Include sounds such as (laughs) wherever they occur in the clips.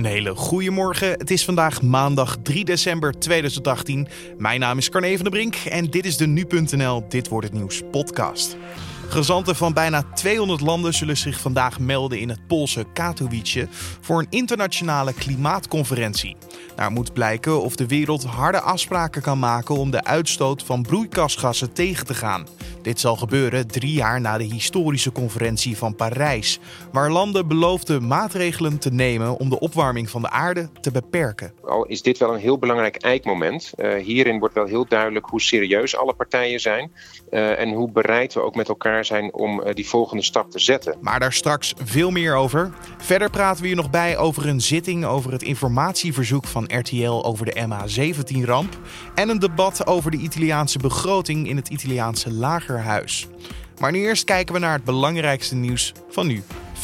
Een hele goede morgen. Het is vandaag maandag 3 december 2018. Mijn naam is Carne van der Brink en dit is de Nu.nl Dit wordt het nieuws podcast. Gezanten van bijna 200 landen zullen zich vandaag melden in het Poolse Katowice voor een internationale klimaatconferentie. Daar moet blijken of de wereld harde afspraken kan maken om de uitstoot van broeikasgassen tegen te gaan. Dit zal gebeuren drie jaar na de historische conferentie van Parijs, waar landen beloofden maatregelen te nemen om de opwarming van de aarde te beperken. Al is dit wel een heel belangrijk eikmoment. Uh, hierin wordt wel heel duidelijk hoe serieus alle partijen zijn uh, en hoe bereid we ook met elkaar zijn om uh, die volgende stap te zetten. Maar daar straks veel meer over. Verder praten we hier nog bij over een zitting over het informatieverzoek van RTL over de MH17-ramp en een debat over de Italiaanse begroting in het Italiaanse lager maar nu eerst kijken we naar het belangrijkste nieuws van nu. 85%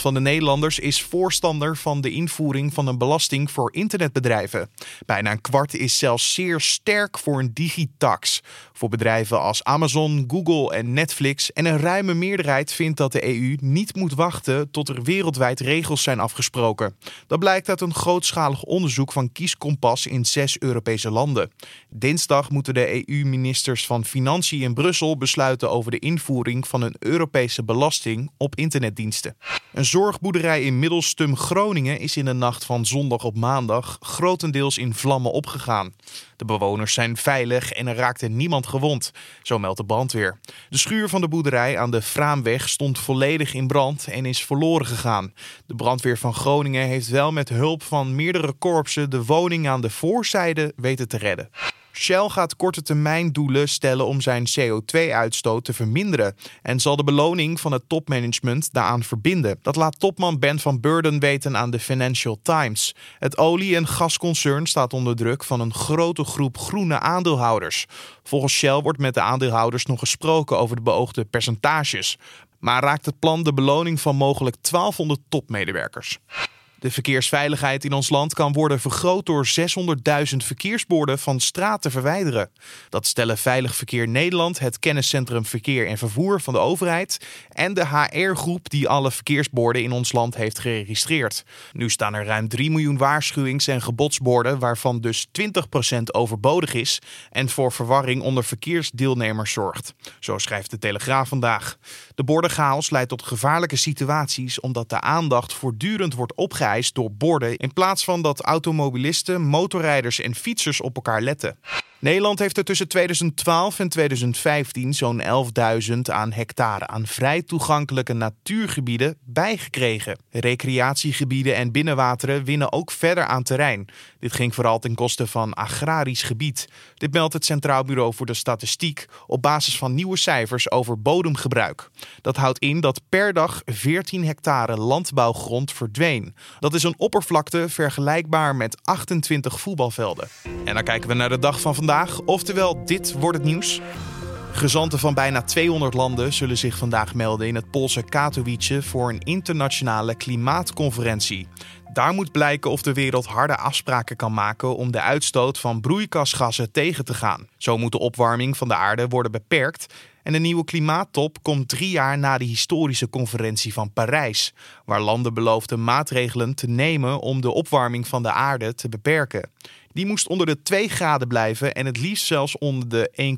van de Nederlanders is voorstander van de invoering van een belasting voor internetbedrijven. Bijna een kwart is zelfs zeer sterk voor een digitax. Voor bedrijven als Amazon, Google en Netflix. En een ruime meerderheid vindt dat de EU niet moet wachten tot er wereldwijd regels zijn afgesproken. Dat blijkt uit een grootschalig onderzoek van Kieskompas in zes Europese landen. Dinsdag moeten de EU-ministers van Financiën in Brussel besluiten over de invoering van een Europese belasting op internet Een zorgboerderij in Middelstum, Groningen is in de nacht van zondag op maandag grotendeels in vlammen opgegaan. De bewoners zijn veilig en er raakte niemand gewond, zo meldt de brandweer. De schuur van de boerderij aan de Fraamweg stond volledig in brand en is verloren gegaan. De brandweer van Groningen heeft wel met hulp van meerdere korpsen de woning aan de voorzijde weten te redden. Shell gaat korte termijn doelen stellen om zijn CO2-uitstoot te verminderen en zal de beloning van het topmanagement daaraan verbinden. Dat laat topman Ben van Burden weten aan de Financial Times. Het olie- en gasconcern staat onder druk van een grote groep groene aandeelhouders. Volgens Shell wordt met de aandeelhouders nog gesproken over de beoogde percentages. Maar raakt het plan de beloning van mogelijk 1200 topmedewerkers. De verkeersveiligheid in ons land kan worden vergroot door 600.000 verkeersborden van straat te verwijderen. Dat stellen Veilig Verkeer Nederland, het kenniscentrum Verkeer en Vervoer van de overheid en de HR-groep die alle verkeersborden in ons land heeft geregistreerd. Nu staan er ruim 3 miljoen waarschuwings- en gebodsborden, waarvan dus 20% overbodig is en voor verwarring onder verkeersdeelnemers zorgt. Zo schrijft de Telegraaf vandaag. De bordenchaos leidt tot gevaarlijke situaties omdat de aandacht voortdurend wordt opgeheven door borden in plaats van dat automobilisten, motorrijders en fietsers op elkaar letten. Nederland heeft er tussen 2012 en 2015 zo'n 11.000 aan hectare aan vrij toegankelijke natuurgebieden bijgekregen. Recreatiegebieden en binnenwateren winnen ook verder aan terrein. Dit ging vooral ten koste van agrarisch gebied. Dit meldt het Centraal Bureau voor de Statistiek op basis van nieuwe cijfers over bodemgebruik. Dat houdt in dat per dag 14 hectare landbouwgrond verdween. Dat is een oppervlakte vergelijkbaar met 28 voetbalvelden. En dan kijken we naar de dag van vandaag oftewel dit wordt het nieuws. Gezanten van bijna 200 landen zullen zich vandaag melden in het Poolse Katowice voor een internationale klimaatconferentie. Daar moet blijken of de wereld harde afspraken kan maken om de uitstoot van broeikasgassen tegen te gaan. Zo moet de opwarming van de aarde worden beperkt en de nieuwe klimaattop komt drie jaar na de historische conferentie van Parijs, waar landen beloofden maatregelen te nemen om de opwarming van de aarde te beperken. Die moest onder de 2 graden blijven en het liefst zelfs onder de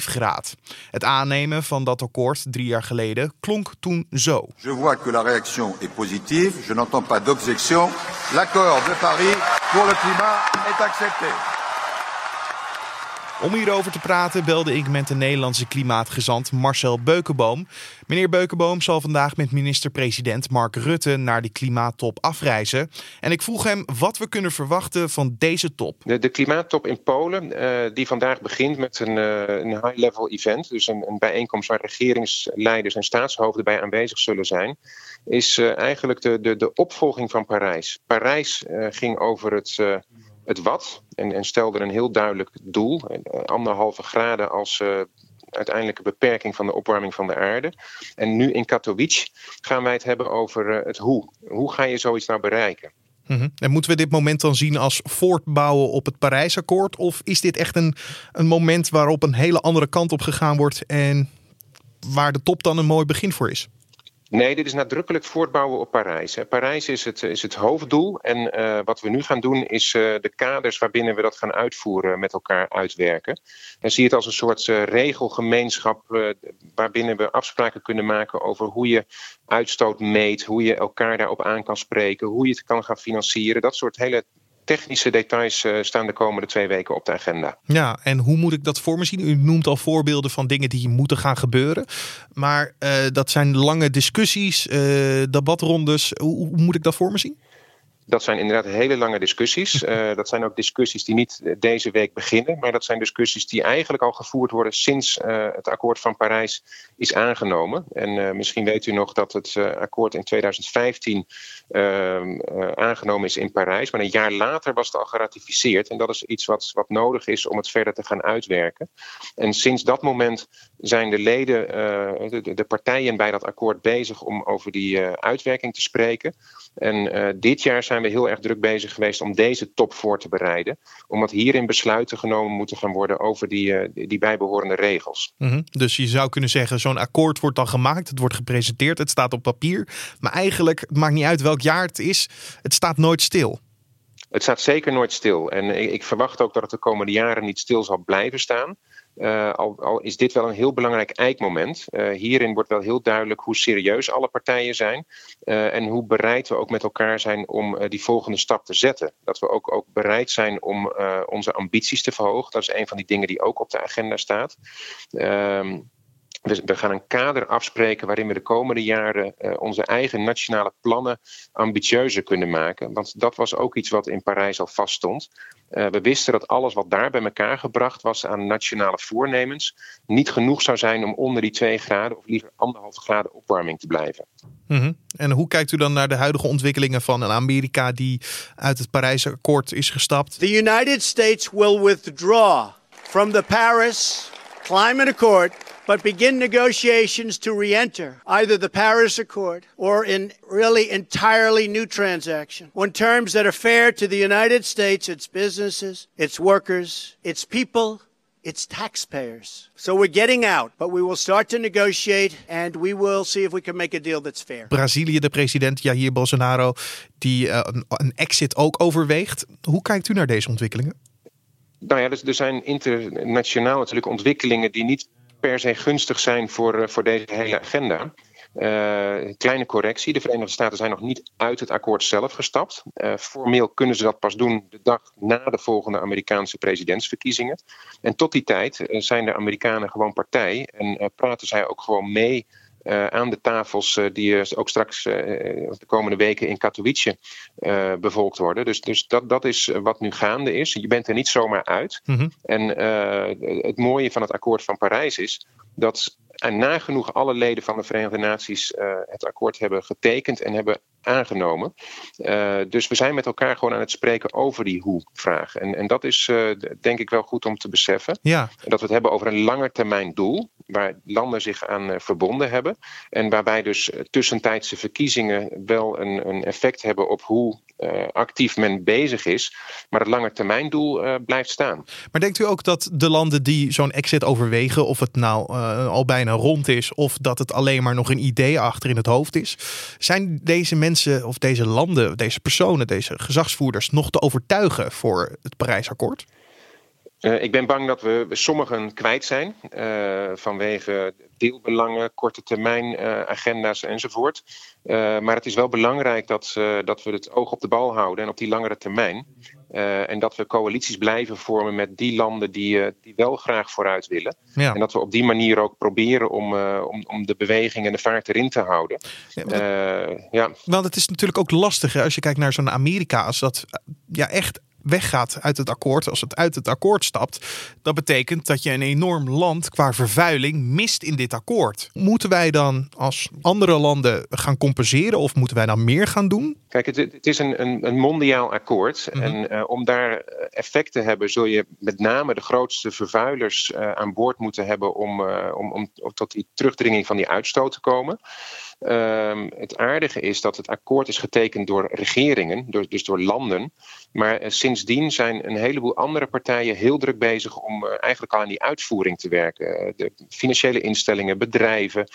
1,5 graad. Het aannemen van dat akkoord drie jaar geleden klonk toen zo. Je vois que la réaction est positive, je n'entends pas d'objection. L'accord de Paris pour le climat est accepté. Om hierover te praten belde ik met de Nederlandse klimaatgezant Marcel Beukenboom. Meneer Beukenboom zal vandaag met minister-president Mark Rutte naar de klimaattop afreizen. En ik vroeg hem wat we kunnen verwachten van deze top. De, klimaattop in Polen, uh, die vandaag begint met een, uh, een high-level event. Dus een, een, bijeenkomst waar regeringsleiders en staatshoofden bij aanwezig zullen zijn. Is uh, eigenlijk de, de, de opvolging van Parijs. Parijs ging over het het wat en, en stelde een heel duidelijk doel, eh, anderhalve graden als uh, uiteindelijke beperking van de opwarming van de aarde. En nu in Katowice gaan wij het hebben over uh, het hoe. Hoe ga je zoiets nou bereiken? Mm-hmm. En moeten we dit moment dan zien als voortbouwen op het Parijsakkoord? Of is dit echt een, een moment waarop een hele andere kant op gegaan wordt en waar de top dan een mooi begin voor is? Nee, dit is nadrukkelijk voortbouwen op Parijs. Parijs is het, is het hoofddoel. En uh, wat we nu gaan doen, is uh, de kaders waarbinnen we dat gaan uitvoeren met elkaar uitwerken. En zie het als een soort uh, regelgemeenschap waarbinnen we afspraken kunnen maken over hoe je uitstoot meet, hoe je elkaar daarop aan kan spreken, hoe je het kan gaan financieren. Dat soort hele technische details uh, staan de komende twee weken op de agenda. Ja, en hoe moet ik dat voor me zien? U noemt al voorbeelden van dingen die moeten gaan gebeuren. Maar uh, dat zijn lange discussies, uh, debatrondes. Hoe, hoe moet ik dat voor me zien? Dat zijn inderdaad hele lange discussies. Uh, (laughs) dat zijn ook discussies die niet deze week beginnen, maar dat zijn discussies die eigenlijk al gevoerd worden sinds uh, het akkoord van Parijs is aangenomen. En uh, misschien weet u nog dat het akkoord in 2015 ehm, aangenomen is in Parijs, maar een jaar later was het al geratificeerd. En dat is iets wat, wat nodig is om het verder te gaan uitwerken. En sinds dat moment zijn de leden, de, de, partijen bij dat akkoord bezig om over die uitwerking te spreken. En dit jaar zijn zijn we heel erg druk bezig geweest om deze top voor te bereiden. Omdat hierin besluiten genomen moeten gaan worden over die, uh, die bijbehorende regels. Mm -hmm. Dus je zou kunnen zeggen, zo'n akkoord wordt dan gemaakt, het wordt gepresenteerd, het staat op papier. Maar eigenlijk, het maakt niet uit welk jaar het is, het staat nooit stil. Het staat zeker nooit stil. En ik, ik verwacht ook dat het de komende jaren niet stil zal blijven staan. Uh, al, is dit wel een heel belangrijk eikmoment. Uh, hierin wordt wel heel duidelijk hoe serieus alle partijen zijn. Uh, en hoe bereid we ook met elkaar zijn om die volgende stap te zetten. Dat we ook, ook bereid zijn om onze ambities te verhogen. Dat is een van die dingen die ook op de agenda staat. Ehm, we, gaan een kader afspreken waarin we de komende jaren onze eigen nationale plannen ambitieuzer kunnen maken. Want dat was ook iets wat in Parijs al vaststond. Uh, we wisten dat alles wat daar bij elkaar gebracht was aan nationale voornemens niet genoeg zou zijn om onder die 2 graden of liever anderhalf graden opwarming te blijven. Mm -hmm. En hoe kijkt u dan naar de huidige ontwikkelingen van een Amerika die uit het Parijse akkoord is gestapt? The United States will withdraw from the Paris Climate Accord but begin negotiations to re enter either the Paris Accord or in really entirely new transaction on terms that are fair to the United States, its businesses, its workers, its people. It's taxpayers. So we're getting out, but we will start to negotiate and we will see if we can make a deal that's fair. Brazilië, de president Jair Bolsonaro, die uh, een, een exit ook overweegt. Hoe kijkt u naar deze ontwikkelingen? Nou ja, dus er zijn internationaal natuurlijk ontwikkelingen die niet per se gunstig zijn voor, eh, voor deze hele agenda. Uh, kleine correctie. De Verenigde Staten zijn nog niet uit het akkoord zelf gestapt. Uh, formeel kunnen ze dat pas doen de dag na de volgende Amerikaanse presidentsverkiezingen. En tot die tijd zijn de Amerikanen gewoon partij en praten zij ook gewoon mee uh, aan de tafels uh, die ook straks uh, de komende weken in Katowice bevolkt worden. Dus, dus dat, dat is wat nu gaande is. Je bent er niet zomaar uit. Mm -hmm. En het mooie van het akkoord van Parijs is dat en nagenoeg alle leden van de Verenigde Naties uh, het akkoord hebben getekend en hebben aangenomen. Uh, dus we zijn met elkaar gewoon aan het spreken over die hoe-vraag. En, en dat is uh, denk ik wel goed om te beseffen. Ja. Dat we het hebben over een langetermijn doel, waar landen zich aan verbonden hebben. En waarbij dus tussentijdse verkiezingen wel een, een effect hebben op hoe actief men bezig is. Maar het langetermijndoel blijft staan. Maar denkt u ook dat de landen die zo'n exit overwegen, of het nou al bijna rond is of dat het alleen maar nog een idee achter in het hoofd is. Zijn deze mensen of deze landen, deze personen, deze gezagsvoerders nog te overtuigen voor het Parijsakkoord? Uh, ik ben bang dat we sommigen kwijt zijn uh, vanwege deelbelangen, korte termijn uh, agenda's enzovoort. maar het is wel belangrijk dat, dat we het oog op de bal houden en op die langere termijn. en dat we coalities blijven vormen met die landen die, die wel graag vooruit willen. Ja. En dat we op die manier ook proberen om, om, om de beweging en de vaart erin te houden. Ja, want, ja. Want het is natuurlijk ook lastig hè, als je kijkt naar zo'n Amerika, als dat ja, echt weggaat uit het akkoord, als het uit het akkoord stapt, dat betekent dat je een enorm land qua vervuiling mist in dit akkoord. Moeten wij dan als andere landen gaan compenseren of moeten wij dan meer gaan doen? Kijk, het, het is een, een, een, mondiaal akkoord. Mm -hmm. En uh, om daar effect te hebben, zul je met name de grootste vervuilers uh, aan boord moeten hebben om, uh, om, om, tot die terugdringing van die uitstoot te komen. Um, het aardige is dat het akkoord is getekend door regeringen, door, dus door landen. Maar sindsdien zijn een heleboel andere partijen heel druk bezig om eigenlijk al aan die uitvoering te werken. de financiële instellingen, bedrijven,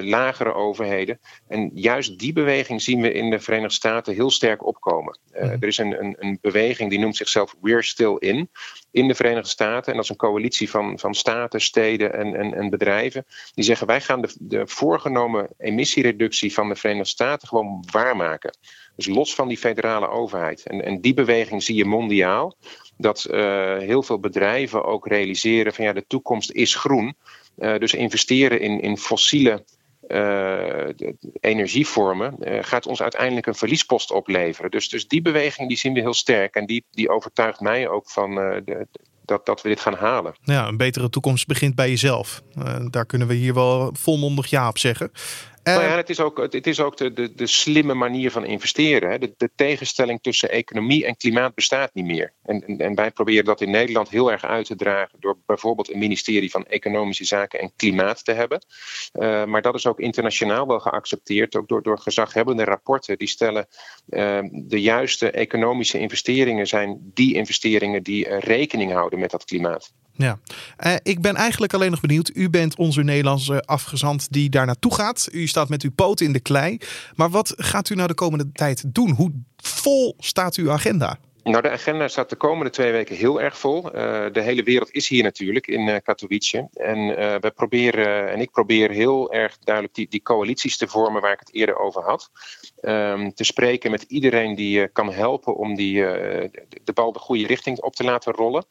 lagere overheden. En juist die beweging zien we in de Verenigde Staten heel sterk opkomen. Mhm. Er is een, een, een beweging die noemt zichzelf We're Still In in de Verenigde Staten. En dat is een coalitie van, van staten, steden en, en, en bedrijven. Die zeggen wij gaan de, de voorgenomen emissiereductie van de Verenigde Staten gewoon waarmaken. Dus los van die federale overheid. En, en die beweging zie je mondiaal. Dat uh, heel veel bedrijven ook realiseren van ja, de toekomst is groen. Uh, dus investeren in, in fossiele uh, energievormen, gaat ons uiteindelijk een verliespost opleveren. Dus, dus die beweging die zien we heel sterk en die, die overtuigt mij ook van de, dat, dat we dit gaan halen. Ja, een betere toekomst begint bij jezelf. daar kunnen we hier wel volmondig ja op zeggen. Nou ja, het is ook, het is ook de, de, de slimme manier van investeren. De, de, tegenstelling tussen economie en klimaat bestaat niet meer. En, en, wij proberen dat in Nederland heel erg uit te dragen door bijvoorbeeld een ministerie van Economische Zaken en Klimaat te hebben. Uh, maar dat is ook internationaal wel geaccepteerd, ook door, door gezaghebbende rapporten. Die stellen uh, de juiste economische investeringen zijn die investeringen die rekening houden met dat klimaat. Ja, uh, ik ben eigenlijk alleen nog benieuwd. U bent onze Nederlandse afgezant die daar naartoe gaat. U staat met uw poten in de klei. Maar wat gaat u nou de komende tijd doen? Hoe vol staat uw agenda? Nou, de agenda staat de komende twee weken heel erg vol. Uh, de hele wereld is hier natuurlijk in uh, Katowice. En uh, we proberen, en ik probeer heel erg duidelijk die, die coalities te vormen waar ik het eerder over had. Um, te spreken met iedereen die kan helpen om die, de bal de goede richting op te laten rollen.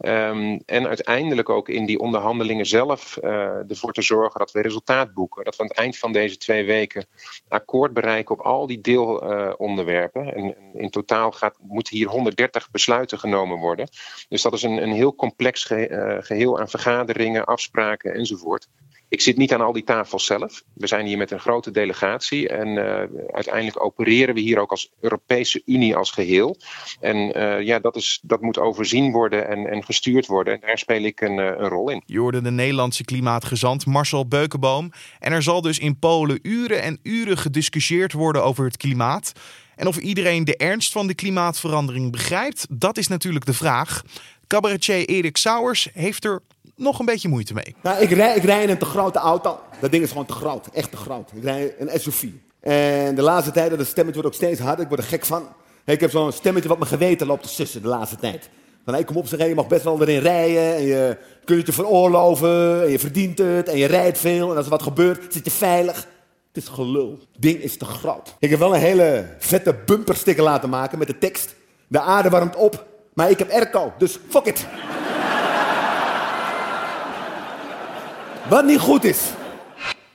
Um, en uiteindelijk ook in die onderhandelingen zelf ervoor te zorgen dat we resultaat boeken. Dat we aan het eind van deze twee weken akkoord bereiken op al die deelonderwerpen. en in totaal gaat, moet hier 130 besluiten genomen worden. Dus dat is een, een heel complex eh, geheel aan vergaderingen, afspraken enzovoort. Ik zit niet aan al die tafels zelf. We zijn hier met een grote delegatie en uh, uiteindelijk opereren we hier ook als Europese Unie als geheel. En uh, ja, dat, is, dat moet overzien worden en, en gestuurd worden. En daar speel ik een, een rol in. Je de Nederlandse klimaatgezant Marcel Beukenboom. En er zal dus in Polen uren en uren gediscussieerd worden over het klimaat. En of iedereen de ernst van de klimaatverandering begrijpt, dat is natuurlijk de vraag. Cabaretier Erik Sauers heeft er nog een beetje moeite mee. Nou, ik rij, ik rij in een te grote auto. Dat ding is gewoon te groot, echt te groot. Ik rij een SUV. En de laatste tijd, dat stemmetje wordt ook steeds harder. Ik word er gek van. Ik heb zo'n stemmetje wat mijn geweten loopt te sussen de laatste tijd. Van, hey, kom op, zeg, je mag best wel erin rijden. En je kunt het je veroorloven. En je verdient het. En je rijdt veel. En als er wat gebeurt, zit je veilig. Het is gelul. Het ding is te groot. Ik heb wel een hele vette bumpersticker laten maken met de tekst. De aarde warmt op, maar ik heb airco, dus fuck it. Wat niet goed is.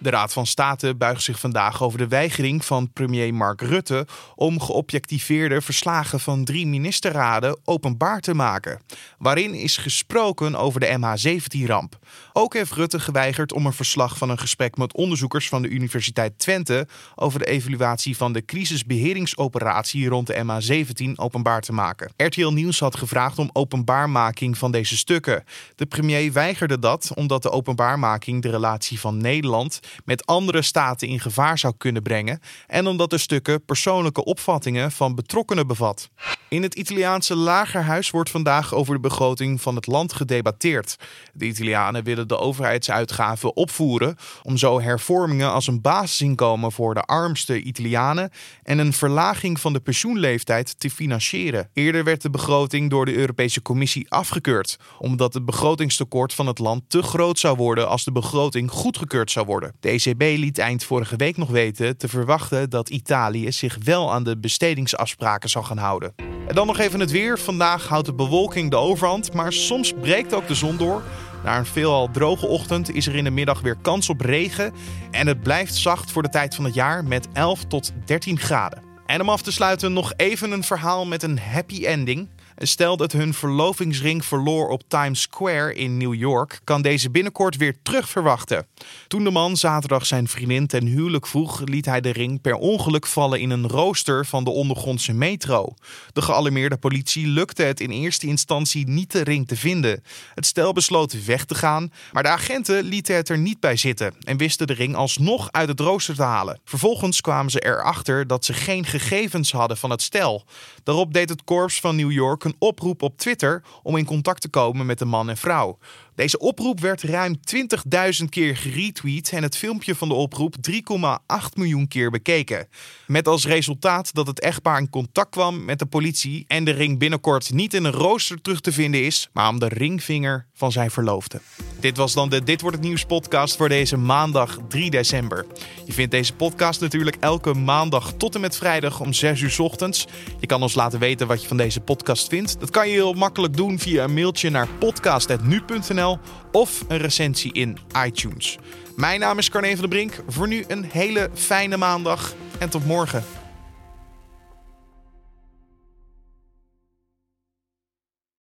De Raad van State buigt zich vandaag over de weigering van premier Mark Rutte om geobjectiveerde verslagen van drie ministerraden openbaar te maken, waarin is gesproken over de MH17-ramp. Ook heeft Rutte geweigerd om een verslag van een gesprek met onderzoekers van de Universiteit Twente over de evaluatie van de crisisbeheringsoperatie rond de MH17 openbaar te maken. RTL Nieuws had gevraagd om openbaarmaking van deze stukken. De premier weigerde dat omdat de openbaarmaking de relatie van Nederland met andere staten in gevaar zou kunnen brengen en omdat de stukken persoonlijke opvattingen van betrokkenen bevat. In het Italiaanse lagerhuis wordt vandaag over de begroting van het land gedebatteerd. De Italianen willen de overheidsuitgaven opvoeren om zo hervormingen als een basisinkomen voor de armste Italianen en een verlaging van de pensioenleeftijd te financieren. Eerder werd de begroting door de Europese Commissie afgekeurd, omdat het begrotingstekort van het land te groot zou worden als de begroting goedgekeurd zou worden. De ECB liet eind vorige week nog weten te verwachten dat Italië zich wel aan de bestedingsafspraken zal gaan houden. En dan nog even het weer. Vandaag houdt de bewolking de overhand, maar soms breekt ook de zon door. Na een veelal droge ochtend is er in de middag weer kans op regen. En het blijft zacht voor de tijd van het jaar met 11 tot 13 graden. En om af te sluiten nog even een verhaal met een happy ending. Stel dat hun verlovingsring verloor op Times Square in New York, kan deze binnenkort weer terug verwachten. Toen de man zaterdag zijn vriendin ten huwelijk vroeg, liet hij de ring per ongeluk vallen in een rooster van de ondergrondse metro. De gealarmeerde politie lukte het in eerste instantie niet de ring te vinden. Het stel besloot weg te gaan, maar de agenten lieten het er niet bij zitten en wisten de ring alsnog uit het rooster te halen. Vervolgens kwamen ze erachter dat ze geen gegevens hadden van het stel. Daarop deed het korps van New York een oproep op Twitter om in contact te komen met de man en vrouw. Deze oproep werd ruim 20.000 keer geretweet en het filmpje van de oproep 3,8 miljoen keer bekeken. Met als resultaat dat het echtpaar in contact kwam met de politie en de ring binnenkort niet in een rooster terug te vinden is, maar om de ringvinger van zijn verloofde. Dit was dan de Dit wordt het nieuws podcast voor deze maandag 3 december. Je vindt deze podcast natuurlijk elke maandag tot en met vrijdag om 6 uur ochtends. Je kan ons laten weten wat je van deze podcast vindt. Dat kan je heel makkelijk doen via een mailtje naar podcast.nu.nl of een recensie in iTunes. Mijn naam is Carne van der Brink. Voor nu een hele fijne maandag en tot morgen.